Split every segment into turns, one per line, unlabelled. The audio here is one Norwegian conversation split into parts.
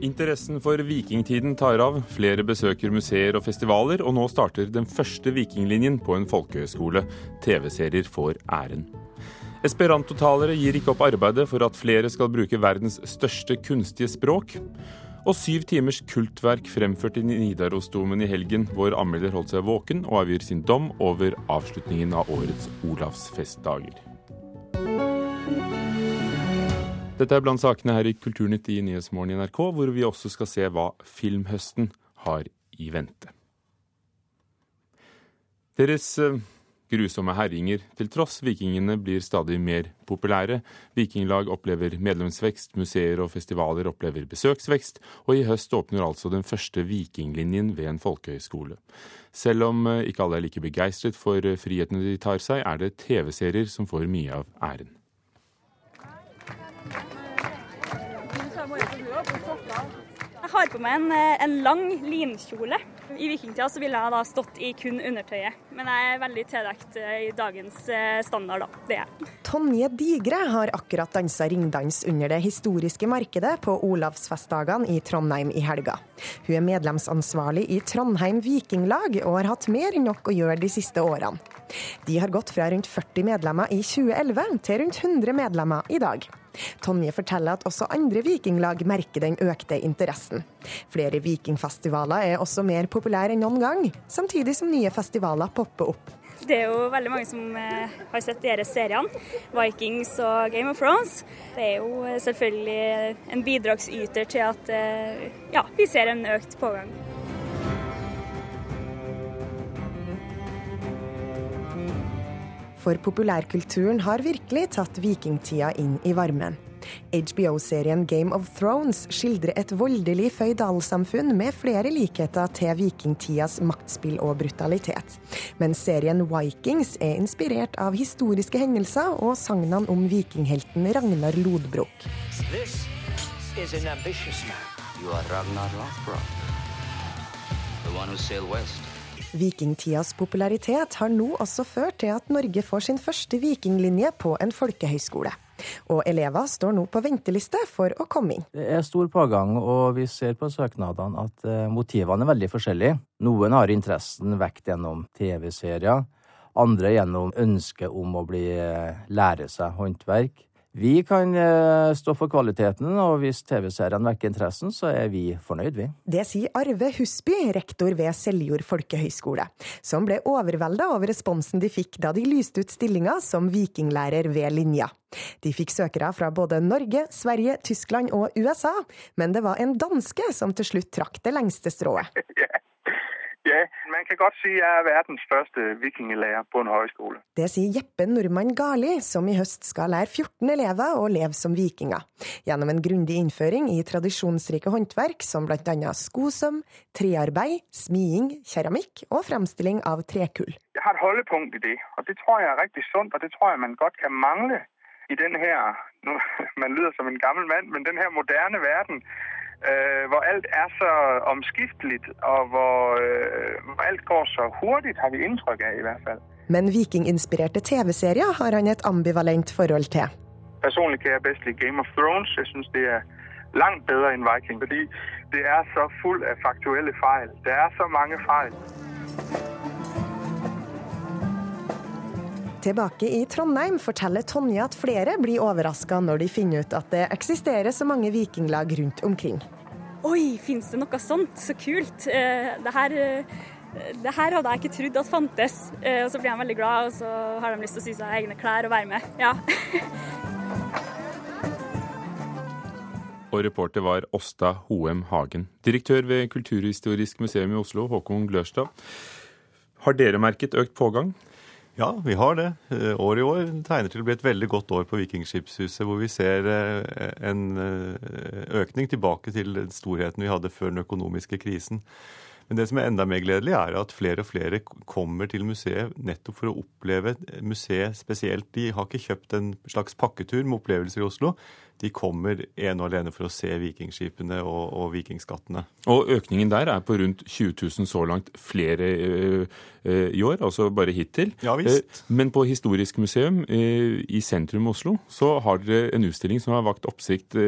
Interessen for vikingtiden tar av. Flere besøker museer og festivaler, og nå starter den første vikinglinjen på en folkehøyskole. TV-serier får æren. Esperantotalere gir ikke opp arbeidet for at flere skal bruke verdens største kunstige språk. Og syv timers kultverk fremført i Nidarosdomen i helgen. Vår anmelder holdt seg våken og avgir sin dom over avslutningen av årets Olavsfestdager. Dette er blant sakene her i Kulturnytt i Nyhetsmorgen i NRK, hvor vi også skal se hva filmhøsten har i vente. Deres eh, grusomme herjinger til tross, vikingene blir stadig mer populære. Vikinglag opplever medlemsvekst, museer og festivaler opplever besøksvekst, og i høst åpner altså den første vikinglinjen ved en folkehøyskole. Selv om eh, ikke alle er like begeistret for friheten frihetene de tar seg, er det TV-serier som får mye av æren.
Har på meg en, eh, en lang linkjole. I vikingtida så ville jeg da stått i kun undertøyet, men jeg er veldig tildekt eh, i dagens eh, standard, da. Det er jeg.
Tonje Digre har akkurat dansa ringdans under det historiske markedet på Olavsfestdagene i Trondheim i helga. Hun er medlemsansvarlig i Trondheim Vikinglag og har hatt mer enn nok å gjøre de siste årene. De har gått fra rundt 40 medlemmer i 2011 til rundt 100 medlemmer i dag. Tonje forteller at også andre vikinglag merker den økte interessen. Flere vikingfestivaler er også mer populære enn noen gang, samtidig som nye festivaler popper opp.
Det er jo veldig mange som eh, har sett deres seriene, Vikings og Game of Thrones. Det er jo eh, selvfølgelig en bidragsyter til at eh, ja, vi ser en økt pågang.
For populærkulturen har virkelig tatt vikingtida inn i varmen. HBO-serien Game of Thrones skildrer et voldelig føydalsamfunn med flere likheter til vikingtidas maktspill og brutalitet. Mens serien Vikings er inspirert av historiske hendelser og sagnene om vikinghelten Ragnar Lodbrok. This is an ambitious man. You are Ragnar Lothbrok, the one who sailed west. Vikingtidas popularitet har nå også ført til at Norge får sin første vikinglinje på en folkehøyskole. Og elever står nå på venteliste for å komme inn.
Det er stor pågang, og vi ser på søknadene at eh, motivene er veldig forskjellige. Noen har interessen vekt gjennom TV-serier, andre gjennom ønsket om å bli, eh, lære seg håndverk. Vi kan eh, stå for kvaliteten, og hvis TV-serien vekker interessen, så er vi fornøyd, vi.
Det sier Arve Husby, rektor ved Seljord folkehøgskole, som ble overvelda over responsen de fikk da de lyste ut stillinga som vikinglærer ved linja. De fikk søkere fra både Norge, Sverige, Tyskland og USA, men det var en danske som til slutt trakk det lengste strået.
Ja, man kan godt si jeg er verdens første vikinglærer på en høyskole.
Det sier Jeppe Nordmann Garli, som i høst skal lære 14 elever å leve som vikinger. Gjennom en grundig innføring i tradisjonsrike håndverk som bl.a. skosøm, trearbeid, smiing, keramikk og fremstilling av trekull.
Jeg har et holdepunkt i det, og det tror jeg er riktig sunt, og det tror jeg man godt kan mangle i den her, man lyder som en gammel mann, men den her moderne verden Øh, hvor alt er så omskiftelig, og hvor, øh, hvor, alt går så hurtigt, har vi inntrykk av i hvert fall.
Men vikinginspirerte TV-serier har han et ambivalent forhold til.
Personlig kan jeg best like Game of Thrones. Jeg syns det er langt bedre enn Viking. Fordi det er så full av faktuelle feil. Det er så mange feil.
Tilbake i Trondheim forteller Tonje at flere blir overraska når de finner ut at det eksisterer så mange vikinglag rundt omkring.
Oi, finnes det noe sånt? Så kult. Eh, det her, eh, det her hadde jeg ikke trodd at fantes. Eh, og så blir de veldig glad, og så har de lyst til å sy seg egne klær og være med. Ja.
Og reporter var Åsta Hoem Hagen. Direktør ved Kulturhistorisk museum i Oslo, Håkon Glørstad. Har dere merket økt pågang?
Ja, vi har det. Eh, år i år tegner til å bli et veldig godt år på Vikingskipshuset, hvor vi ser eh, en eh, økning tilbake til storheten vi hadde før den økonomiske krisen. Men det som er enda mer gledelig, er at flere og flere kommer til museet nettopp for å oppleve museet spesielt. De har ikke kjøpt en slags pakketur med opplevelser i Oslo. De kommer ene og alene for å se vikingskipene og, og vikingskattene.
Og økningen der er på rundt 20 000 så langt flere øh, øh, i år, altså bare hittil.
Ja, visst.
Eh, men på Historisk museum øh, i sentrum Oslo så har dere en utstilling som har vakt oppsikt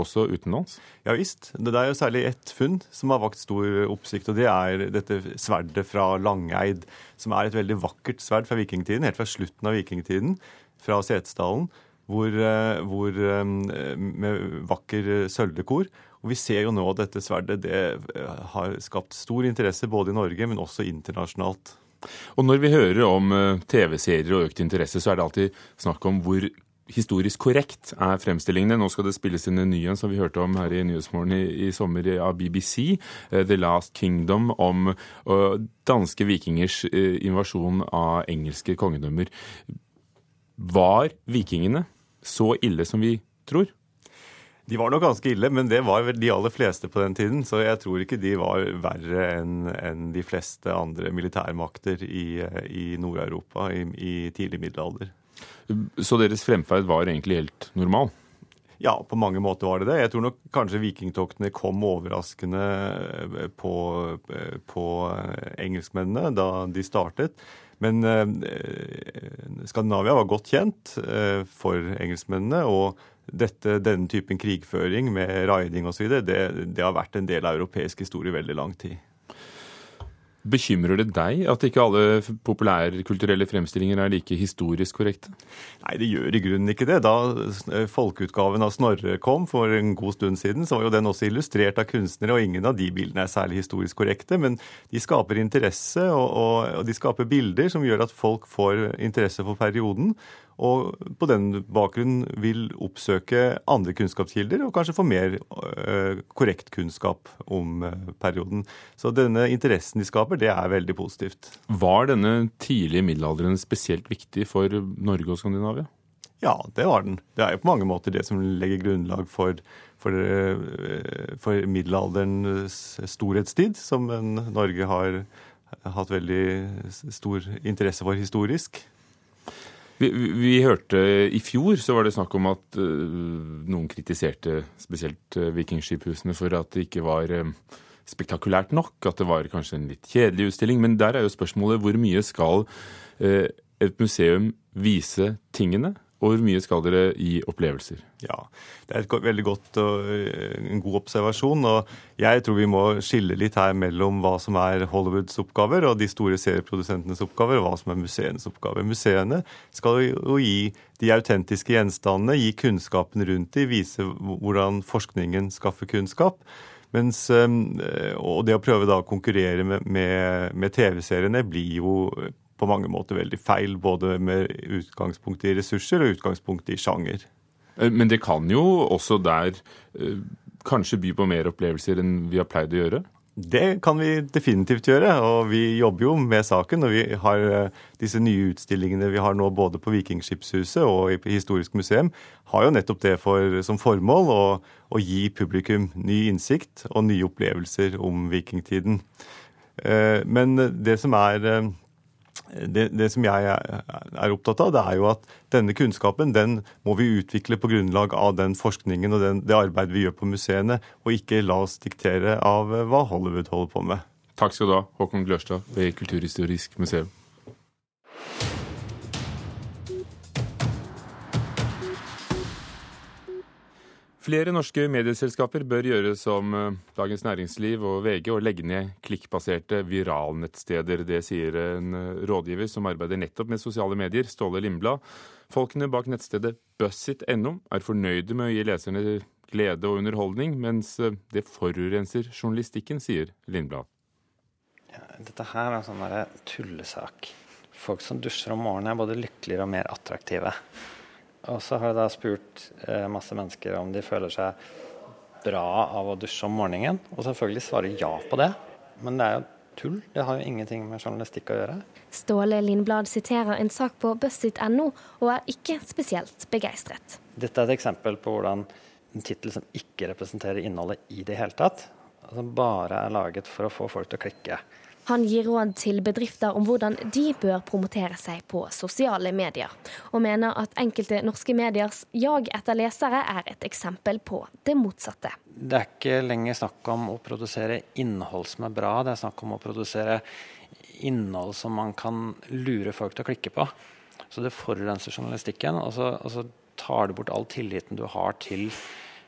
også utenlands?
Ja visst. Det er jo særlig ett funn som har vakt stor oppsikt. og Det er dette sverdet fra Langeid, som er et veldig vakkert sverd fra vikingtiden, helt fra slutten av vikingtiden, fra Setesdalen, hvor, eh, hvor, eh, med vakker sølvdekor. Og Vi ser jo nå at dette sverdet det eh, har skapt stor interesse både i Norge, men også internasjonalt.
Og Når vi hører om TV-serier og økt interesse, så er det alltid snakk om hvor historisk korrekt er fremstillingene. Nå skal det spilles inn en ny en som vi hørte om her i Nyhetsmorgen i, i, sommer av BBC, uh, The Last Kingdom, om uh, danske vikingers uh, invasjon av engelske kongedømmer. Var vikingene så ille som vi tror?
De var nok ganske ille, men det var vel de aller fleste på den tiden. Så jeg tror ikke de var verre enn en de fleste andre militærmakter i, i Nord-Europa i, i tidlig middelalder.
Så deres fremferd var egentlig helt normal?
Ja, på mange måter var det det. Jeg tror nok kanskje vikingtoktene kom overraskende eh, på, eh, på eh, engelskmennene da de startet. Men Skandinavia var godt kjent for engelskmennene. og dette, denne typen krigføring med raiding osv., det, det har vært en del av europeisk historie i veldig lang tid.
Bekymrer det deg at ikke alle populærkulturelle fremstillinger er like historisk korrekte?
Nei, det gjør i grunnen ikke det. Da eh, folkeutgaven av Snorre kom for en god stund siden, så var jo den også illustrert av kunstnere, og ingen av de bildene er særlig historisk korrekte. Men de skaper interesse, og, og, og de skaper bilder som gjør at folk får interesse for perioden og på den bakgrunn vil oppsøke andre kunnskapskilder og kanskje få mer øh, korrekt kunnskap om øh, perioden. Så denne interessen de skaper, det er veldig positivt.
Var denne tidlige middelalderen spesielt viktig for Norge og Skandinavia?
Ja, det var den. Det er jo på mange måter det som legger grunnlag for, for, øh, for middelalderens storhetstid, som Norge har hatt veldig stor interesse for historisk.
Vi, vi, hørte I fjor så var det snakk om at uh, noen kritiserte spesielt uh, vikingskiphusene for at det ikke var uh, spektakulært nok. At det var kanskje en litt kjedelig utstilling. Men der er jo spørsmålet hvor mye skal et museum vise tingene? Og hvor mye skal dere gi opplevelser?
Ja, Det er et veldig godt og eh, en god observasjon. og Jeg tror vi må skille litt her mellom hva som er Hollywoods oppgaver og de store serieprodusentenes oppgaver, og hva som er museenes oppgaver. Museene skal jo gi de autentiske gjenstandene, gi kunnskapen rundt dem, vise hvordan forskningen skaffer kunnskap. Mens, eh, og det å prøve da å konkurrere med, med, med TV-seriene blir jo på mange måter veldig feil, både med utgangspunkt i ressurser og utgangspunkt i sjanger.
Eh, men det kan jo også der eh, kanskje by på mer opplevelser enn vi har pleid å gjøre?
Det kan vi definitivt gjøre, og vi jobber jo med saken. Og vi har eh, disse nye utstillingene vi har nå både på Vikingskipshuset og i Historisk museum, har jo nettopp det for, som formål å, å, gi publikum ny innsikt og nye opplevelser om vikingtiden. Men det som er det, det, som jeg er opptatt av, det er jo at denne kunnskapen den må vi utvikle på grunnlag av den forskningen og den, det arbeidet vi gjør på museene, og ikke la oss diktere av hva Hollywood holder på med.
Takk skal du ha, Håkon Glørstad ved Kulturhistorisk museum. Flere norske medieselskaper bør gjøre som eh, Dagens Næringsliv og VG og legge ned klikkbaserte viralnettsteder. Det sier en eh, rådgiver som arbeider nettopp med sosiale medier, Ståle Lindblad. Folkene bak nettstedet bussit.no er fornøyde med å gi leserne glede og underholdning, mens eh, det forurenser journalistikken, sier Lindblad.
Ja, dette her er en sånn tullesak. Folk som dusjer om morgenen er både lykkeligere og mer attraktive. Og så har jeg da spurt eh, masse mennesker om de føler seg bra av å dusje om morgenen. Og selvfølgelig svarer ja på det. Men det er jo tull. Det har jo ingenting med journalistikk å gjøre.
Ståle Lindblad siterer en sak på buzzit.no, og er ikke spesielt begeistret.
Dette er et eksempel på hvordan en tittel som ikke representerer innholdet i det hele tatt, altså bare er laget for å få folk til å klikke.
Han gir råd til bedrifter om hvordan de bør promotere seg på sosiale medier, og mener at enkelte norske mediers jag etter lesere er et eksempel på det motsatte.
Det er ikke lenger snakk om å produsere innhold som er bra, det er snakk om å produsere innhold som man kan lure folk til å klikke på. Så det forurenser journalistikken, og så, og så tar du bort all tilliten du har til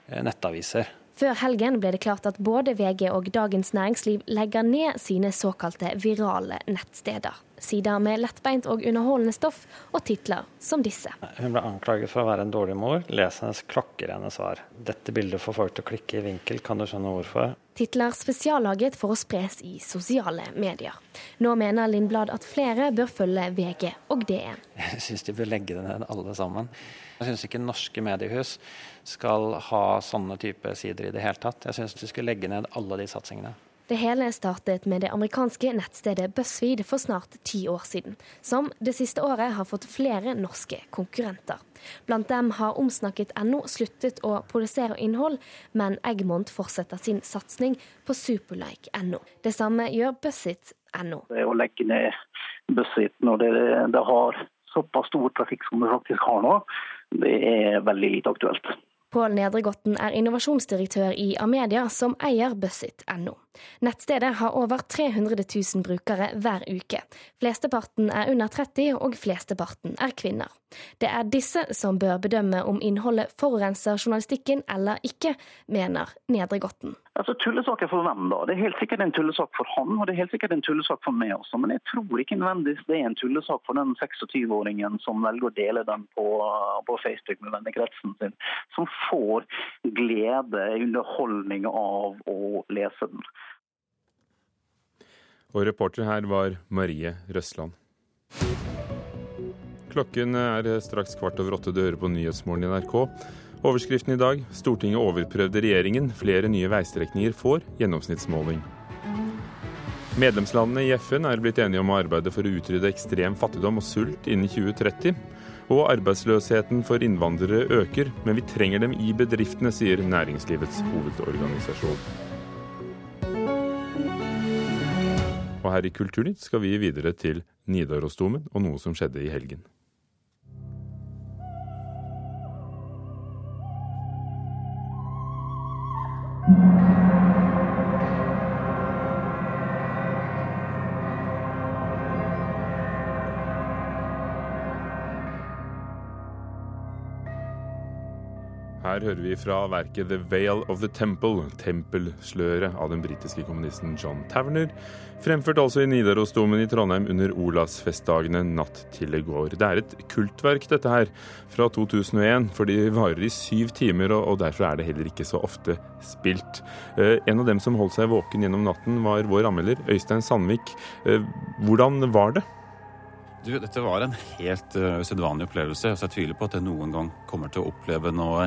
nettaviser.
Før helgen ble det klart at både VG og Dagens Næringsliv legger ned sine såkalte virale nettsteder. Sider med lettbeint og underholdende stoff, og titler som disse.
Hun ble anklaget for å være en dårlig mor. Les hennes klokkerene svar. Dette bildet får folk til å klikke i vinkel, kan du skjønne hvorfor?
Titler spesiallaget for å spres i sosiale medier. Nå mener Lindblad at flere bør følge VG og DN.
Jeg syns de bør legge det ned alle sammen. Jeg syns ikke norske mediehus skal ha sånne type sider i det hele tatt. Jeg syns de skulle legge ned alle de satsingene.
Det hele startet med det amerikanske nettstedet BuzzFeed for snart ti år siden, som det siste året har fått flere norske konkurrenter. Blant dem har omsnakket.no sluttet å produsere innhold, men Egmont fortsetter sin satsing på superlike.no. Det samme gjør BuzzIt.no.
Å legge ned BuzzIt når det, det har såpass stor trafikk som det faktisk har nå, det er veldig lite aktuelt.
Pål Nedregotten er innovasjonsdirektør i Amedia, som eier Bussit.no. Nettstedet har over 300 000 brukere hver uke. Flesteparten er under 30, og flesteparten er kvinner. Det er disse som bør bedømme om innholdet forurenser journalistikken eller ikke, mener Nedregotten.
Altså, Tullesaker for hvem da? Det er helt sikkert en tullesak for han, og det er helt sikkert en tullesak for meg også. Men jeg tror ikke nødvendigvis det er en tullesak for den 26-åringen som velger å dele den på, på Facebook med vennekretsen sin, som får glede, underholdning av å lese den.
Og reporter her var Marie Røsland. Klokken er straks kvart over åtte. Du hører på Nyhetsmorgen i NRK. Overskriften i dag Stortinget overprøvde regjeringen. Flere nye veistrekninger får gjennomsnittsmåling. Medlemslandene i FN er blitt enige om å arbeide for å utrydde ekstrem fattigdom og sult innen 2030. Og arbeidsløsheten for innvandrere øker, men vi trenger dem i bedriftene, sier Næringslivets hovedorganisasjon. Og her i Kulturnytt skal vi videre til Nidarosdomen og noe som skjedde i helgen. Her hører vi fra verket The Veil of the Temple, tempelsløret av den britiske kommunisten John Taverner, fremført altså i Nidarosdomen i Trondheim under Olavsfestdagene natt til i går. Det er et kultverk, dette her, fra 2001, for de varer i syv timer, og derfor er det heller ikke så ofte spilt. Eh, en av dem som holdt seg våken gjennom natten, var vår anmelder Øystein Sandvik. Eh, hvordan var det?
Du, dette var en helt uh, opplevelse. Så jeg tviler på at jeg noen gang kommer til å oppleve noe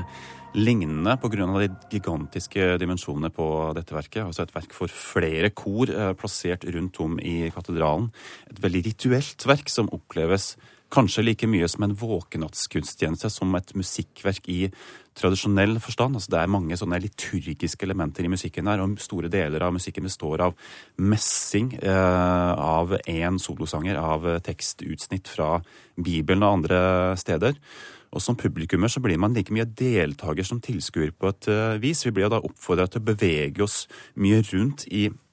lignende pga. de gigantiske dimensjonene på dette verket. Altså et verk for flere kor uh, plassert rundt om i katedralen. Et veldig rituelt verk som oppleves kanskje like mye som en våkenattsgudstjeneste som et musikkverk i tradisjonell forstand. Altså det er mange sånne liturgiske elementer i musikken her, og store deler av musikken består av messing eh, av én solosanger, av tekstutsnitt fra Bibelen og andre steder. Og som publikummer så blir man like mye deltaker som tilskuer på et uh, vis. Vi blir da oppfordra til å bevege oss mye rundt i Eh,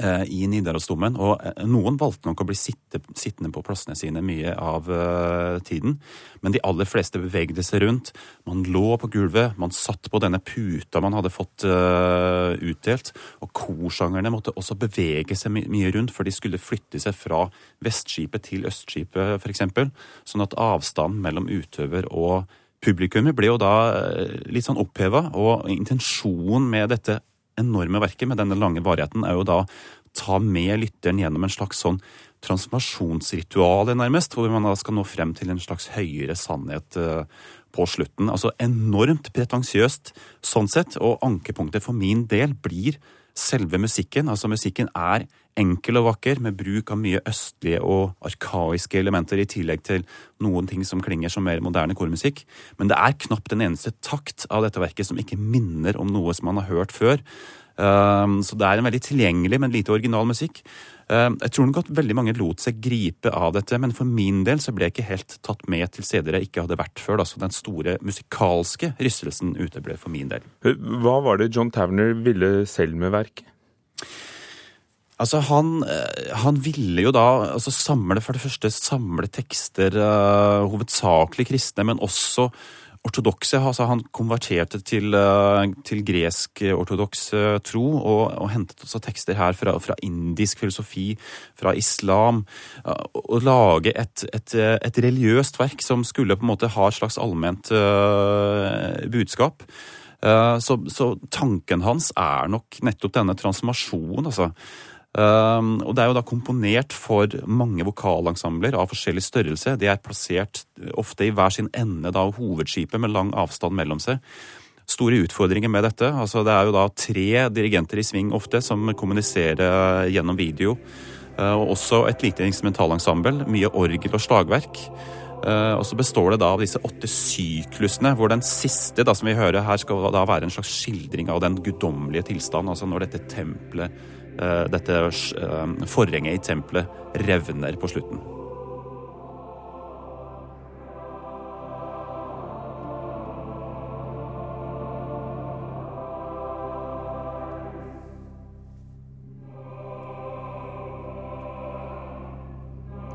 i Nidarosdomen. Og eh, noen valgte nok å bli sitte, sittende på plassene sine mye av uh, tiden. Men de aller fleste bevegde seg rundt. Man lå på gulvet, man satt på denne puta man hadde fått utdelt. Og korsangerne måtte også bevege seg my mye rundt, for de skulle flytte seg fra vestskipet til østskipet f.eks. Sånn at avstanden mellom utøver og publikummet ble jo da litt sånn oppheva. Og intensjonen med dette enorme verket med denne lange varigheten er jo da ta med lytteren gjennom en slags sånn transformasjonsritual, nærmest, hvor man da skal nå frem til en slags høyere sannhet eh, på slutten. Altså enormt pretensiøst sånn sett, og ankepunktet for min del blir selve musikken. Altså musikken er enkel og vakker, med bruk av mye østlige og arkaiske elementer, i tillegg til noen ting som klinger som mer moderne kormusikk. Men det er knapt en eneste takt av dette verket som ikke minner om noe som man har hørt før. Ehm, så det er en veldig tilgjengelig, men lite original musikk. Ehm, jeg tror nok at veldig mange lot seg gripe av dette, men for min del så ble jeg ikke helt tatt med til steder jeg ikke hadde vært før. Da. Så den store musikalske rystelsen uteble for min del.
Hva var det John Tavner ville selv med verket?
Altså, han, eh, han, ville jo da altså samle, for det første samle tekster, uh, hovedsakelig kristne, men også ortodokse. Altså han konverterte til, uh, til gresk-ortodoks uh, tro, og, og, hentet også tekster her fra, fra indisk filosofi, fra islam. og lage et, et, et, religiøst verk som skulle på en måte ha et slags allment budskap. Så, så, tanken hans er nok nettopp denne transformasjonen. altså Um, og Det er jo da komponert for mange vokalensembler av forskjellig størrelse. De er plassert ofte i hver sin ende av hovedskipet med lang avstand mellom seg. Store utfordringer med dette. altså Det er jo da tre dirigenter i sving ofte som kommuniserer gjennom video. Uh, og også et lite instrumentalensemble. Mye orgel og slagverk. Og så består det da av disse åtte syklusene, hvor den siste da som vi hører her skal da være en slags skildring av den guddommelige tilstanden. Altså når dette tempelet Eh, dette eh, forhenget i tempelet revner på slutten.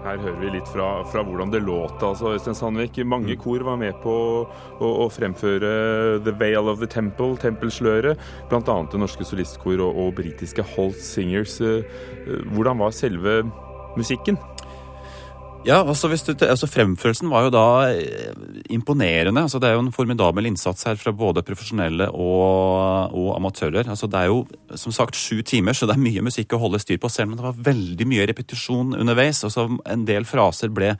Her hører vi litt fra, fra hvordan det låt. altså, Øystein Sandvik. Mange mm. kor var med på å, å, fremføre The Veil of the Temple, tempelsløret. Bl.a. det norske solistkor og, og britiske Holt Singers. Eh, eh, hvordan var selve musikken?
Ja, altså, du, altså Fremførelsen var jo da eh, imponerende. altså Det er jo en formidabel innsats her fra både profesjonelle og, og, amatører. altså Det er jo som sagt sju timer, så det er mye musikk å holde styr på selv, om det var veldig mye repetisjon underveis. altså En del fraser ble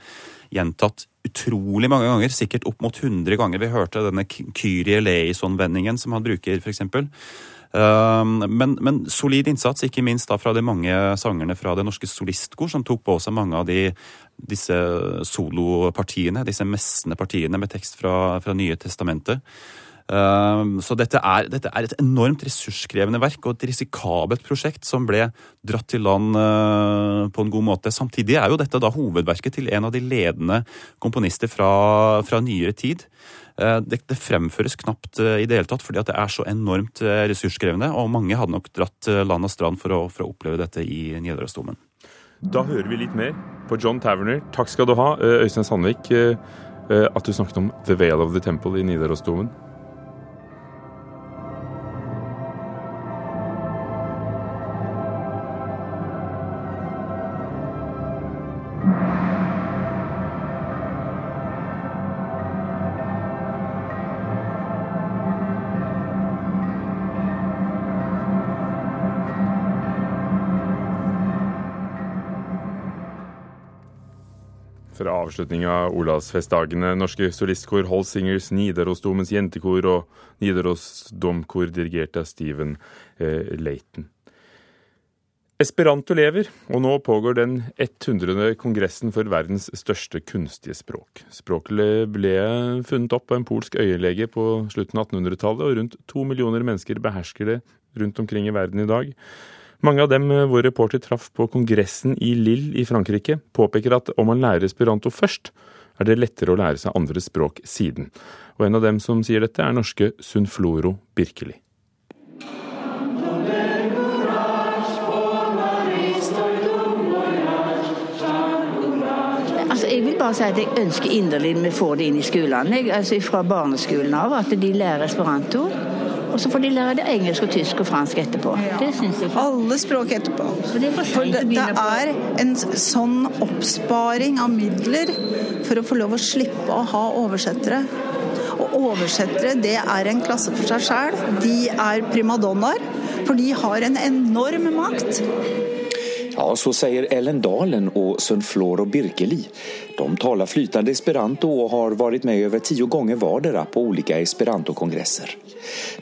gjentatt utrolig mange ganger, sikkert opp mot 100 ganger. Vi hørte denne Kyrie Leison-vendingen som han bruker, f.eks. Ehm, men, men, solid innsats, ikke minst da fra de mange sangerne fra Det Norske Solistkor, som tok på seg mange av de, disse solopartiene, disse messende partiene med tekst fra, fra Nye testamentet. Ehm, så dette er, dette er, et enormt ressurskrevende verk og et risikabelt prosjekt som ble dratt til land eh, på en god måte. Samtidig er jo dette da hovedverket til en av de ledende komponister fra, fra nyere tid. Eh, det, det, fremføres knapt eh, i det hele tatt fordi det er så enormt eh, ressurskrevende, og mange hadde nok dratt land og strand for å, for å oppleve dette i Nidarosdomen.
Da hører vi litt mer på John Taverner. Takk skal du ha, Øystein Sandvik, at du snakket om The Veil of the Temple i Nidarosdomen. Fra avslutninga av Olavsfestdagene. Norske solistkor, Holsingers, Nidarosdomens jentekor og Nidaros domkor dirigert av Steven eh, Leighton. Esperanto lever, og nå pågår den 100. kongressen for verdens største kunstige språk. Språket ble funnet opp av en polsk øyelege på slutten av 1800-tallet, og rundt to millioner mennesker behersker det rundt omkring i verden i dag. Mange av dem eh, vår reporter traff på kongressen i Lille i Frankrike, påpeker at om man lærer esperanto først, er det lettere å lære seg andre språk siden. Og en av dem som sier dette, er norske Sunfloro Birkeli.
Altså, jeg vil bare si at jeg ønsker inderlig vi får det inn i skolene. Altså, fra barneskolen av, at de lærer esperanto. Og så får de lære det engelsk og tysk og fransk etterpå. Det syns jeg.
Alle språk etterpå. For det, det er en sånn oppsparing av midler for å få lov å slippe å ha oversettere. Og oversettere, det er en klasse for seg sjæl. De er primadonnaer, for de har en enorm makt.
Ja, så sier Ellen Dalen og Sunfloro Birkeli. De taler flytende esperanto og har vært med over ti ganger hver på ulike esperantokongresser.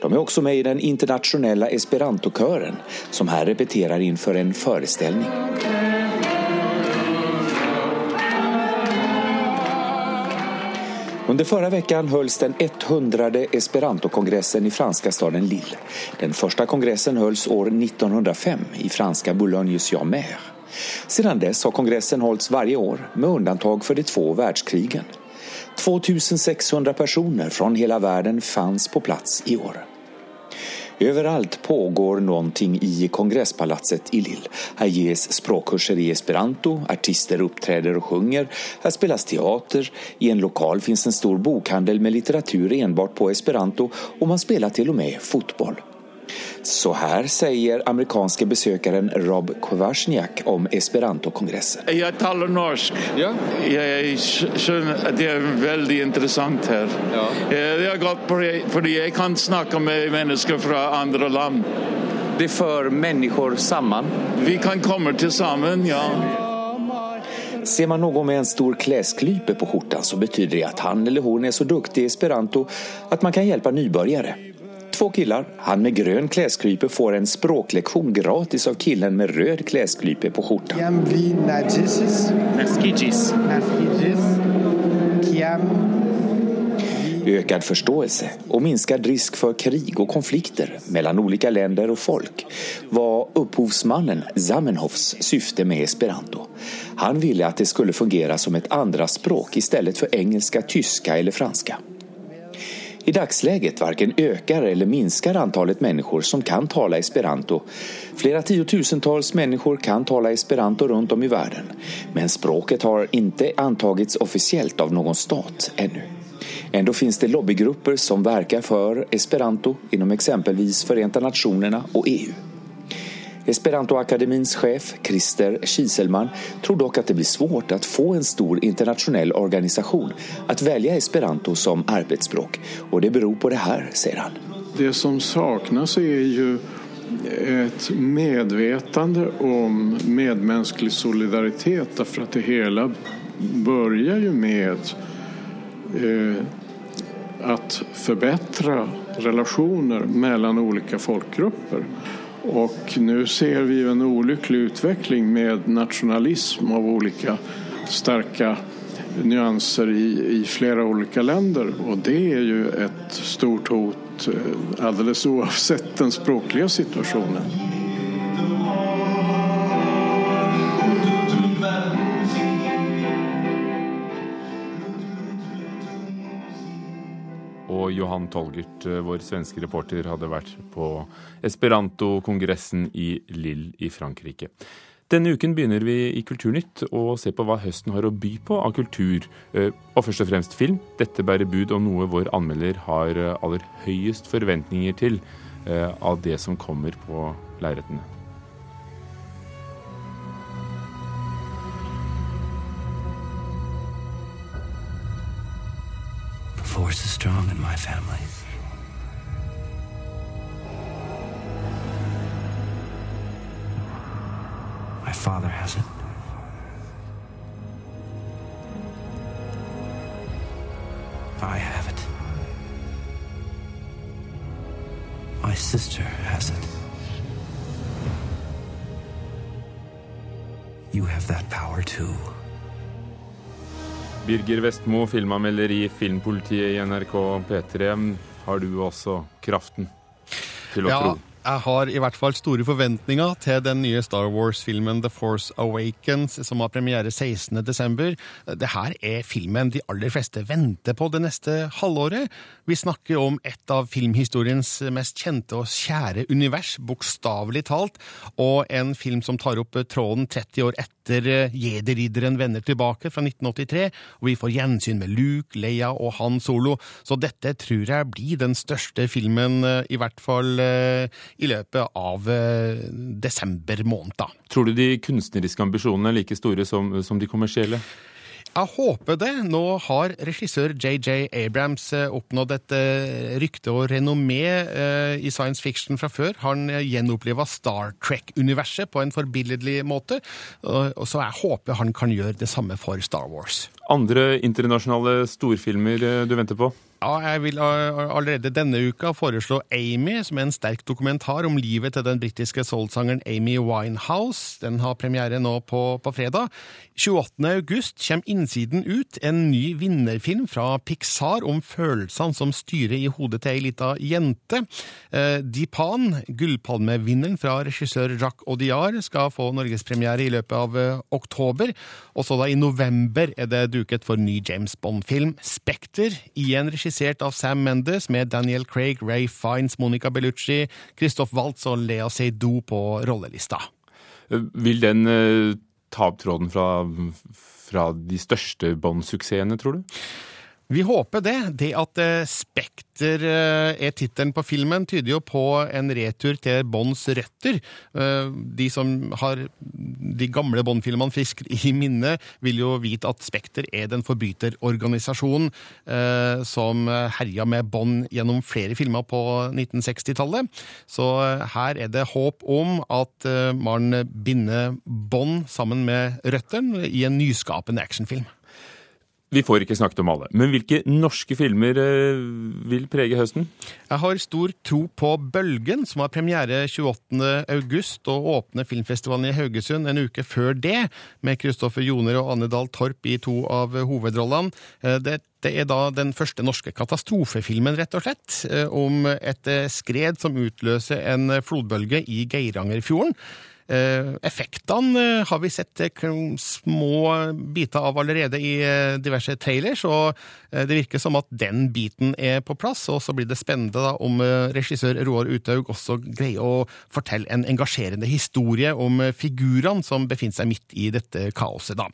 De er også med i den internasjonale esperantokören som her repeterer inför en forestilling. Under förra veckan hölls den 100 esperantokongressen i franska staden Lille. Den første kongressen hölls år 1905 i franska Boulogne-sur-Mer. Sedan dess har kongressen hållits varje år med undantag för de två världskrigen. 2600 personer fra hele verden fanns på plats i år. Överallt pågår någonting i kongresspalatset i Lille. Här ges språkkurser i esperanto, artister uppträder och sjunger, här spelas teater, i en lokal finns en stor bokhandel med litteratur enbart på esperanto og man spelar til og med fotboll. Så her sier amerikanske besøkeren Rob Kwasniak om esperantokongressen.
Jeg taler norsk. Ja. Jeg skjønner at det er veldig interessant her. Ja. Eh, det er godt fordi jeg kan snakke med mennesker fra andre land.
Det fører mennesker sammen?
Vi kan komme til sammen, ja.
Ser man noen med en stor klesklype på skjorta, så betyr det at han eller hun er så duktig i esperanto at man kan hjelpe nybörjare. Två killar, han med grön kläsklype får en språklektion gratis av killen med rød kläsklype på skjortan. Ökad förståelse och minskad risk för krig och konflikter mellan olika länder och folk var upphovsmannen Zamenhofs syfte med esperanto. Han ville att det skulle fungera som ett andra språk istället för engelska, tyska eller franska. I dagsläget varken ökar eller minskar antallet människor som kan tala esperanto. Flera tiotusentals människor kan tala esperanto runt om i världen. Men språket har inte antagits officiellt av någon stat ännu. Ändå finns det lobbygrupper som verkar för esperanto inom exempelvis Förenta Nationerna och EU. Esperantoakademins sjef Christer Kiselman tror dock at det blir svårt å få en stor internationell organisation å velge esperanto som arbeidsspråk. Og det beror på det her, sier han.
Det som saknas er jo et medvetande om medmenneskelig solidaritet For at det hele börjar jo med eh, att förbättra relationer mellom olika folkgrupper. Och nu ser vi en olycklig utveckling med nationalism av olika starka nyanser i, i flera olika länder. Och det är ju ett stort hot eh, alldeles oavsett den språkliga situationen.
Johan Tolgert, eh, vår svenske reporter, hadde vært på esperanto-kongressen i Lille i Frankrike. Denne uken begynner vi i Kulturnytt å se på hva høsten har å by på av kultur, eh, og først og fremst film. Dette bærer bud om noe vår anmelder har eh, aller høyest forventninger til av det som kommer på lerretene.
Force is strong in my family. My father has it. I have it. My sister has it. You have that power too.
Birger Vestmo, filmanmelder i Filmpolitiet i NRK P3. Har du også kraften til å ja, tro?
Jeg har i hvert fall store forventninger til den nye Star Wars-filmen The Force Awakens, som har premiere 16.12. Dette er filmen de aller fleste venter på det neste halvåret. Vi snakker om et av filmhistoriens mest kjente og kjære univers, bokstavelig talt, og en film som tar opp tråden 30 år etter Jedi-ridderen vender tilbake fra 1983, og vi får gjensyn med Luke, Leia og Han Solo, så dette tror jeg blir den største filmen, i hvert fall i løpet av eh, desember måned. Da.
Tror du de kunstneriske ambisjonene er like store som, som de kommersielle?
Jeg håper det. Nå har regissør JJ Abrams eh, oppnådd et eh, rykte og renommé i science fiction fra før. Han gjenoppliva Star Trek-universet på en forbilledlig måte, og så jeg håper han kan gjøre det samme for Star Wars.
Andre internasjonale storfilmer du venter på?
Jeg vil allerede denne uka foreslå Amy, som er en sterk dokumentar om livet til den britiske soulsangeren Amy Winehouse. Den har premiere nå på, på fredag. 28. august kommer Innsiden ut, en ny vinnerfilm fra Pixar om følelsene som styrer i hodet til ei lita jente. Eh, Dipan, gullpalmevinneren fra regissør Jacques Audiard, skal få norgespremiere i løpet av eh, oktober. Og så da i november er det duket for ny James Bond-film, Spekter, i en regissør regissert av Sam Mendes, med Daniel Craig, Ray Fiends, Monica Bellucci, Christoph Waltz og Lea Seydoux på rollelista.
Vil den eh, ta opp tråden fra, fra de største Bond-suksessene, tror du?
Vi håper det. Det at eh, Spekter eh, er tittelen på filmen, tyder jo på en retur til Bonds røtter. Eh, De som har de gamle Bond-filmene friskt i minne, vil jo vite at Spekter er den forbryterorganisasjonen som herja med Bond gjennom flere filmer på 1960-tallet. Så her er det håp om at man binder Bond sammen med røttene i en nyskapende actionfilm.
Vi får ikke snakket om alle, men hvilke norske filmer eh, vil prege høsten?
Jeg har stor tro på Bølgen, som har premiere 28. august og åpner filmfestivalen i Haugesund en uke før det, med Kristoffer Joner og Anne Dahl Torp i to av hovedrollene. Eh, Det det er da den første norske katastrofefilmen, rett og slett, eh, om et skred som utløser en flodbølge i Geirangerfjorden. Eh, Effektene eh, har vi sett eh, små biter av allerede i diverse trailers, og det virker som at den biten er på plass. Og så blir det spennende da om regissør Roar Uthaug også greier å fortelle en engasjerende historie om figurene som befinner seg midt i dette kaoset. da.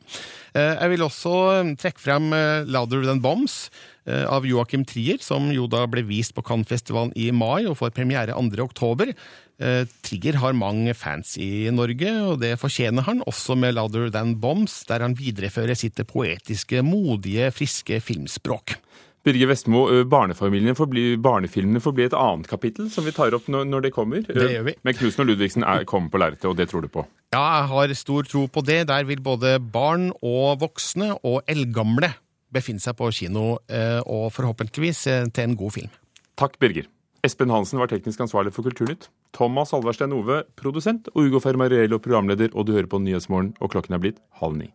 Jeg vil også trekke frem Louder Than Bombs av Joakim Trier, som jo da ble vist på Cannes-festivalen i mai og får premiere 2. oktober. Eh, Trigger har mange fans i Norge, og det fortjener han, også med Louder Than Bombs, der han viderefører sitt poetiske, modige, friske filmspråk.
Birger Vestmo, ø, barnefamilien får barnefilmene får bli et annet kapittel som vi tar opp når, når det kommer.
Det gjør vi.
Men Knutsen og Ludvigsen er, kommer på lerretet, og det tror du på?
Ja, jeg har stor tro på det. Der vil både barn og voksne og eldgamle befinne seg på kino, eh, og forhåpentligvis eh, til en god film.
Takk, Birger. Espen Hansen var teknisk ansvarlig for Kulturnytt. Thomas Alverstein Ove, produsent, og Ugo Fermariello, programleder, og du hører på Nyhetsmorgen, og klokken er blitt halv ni.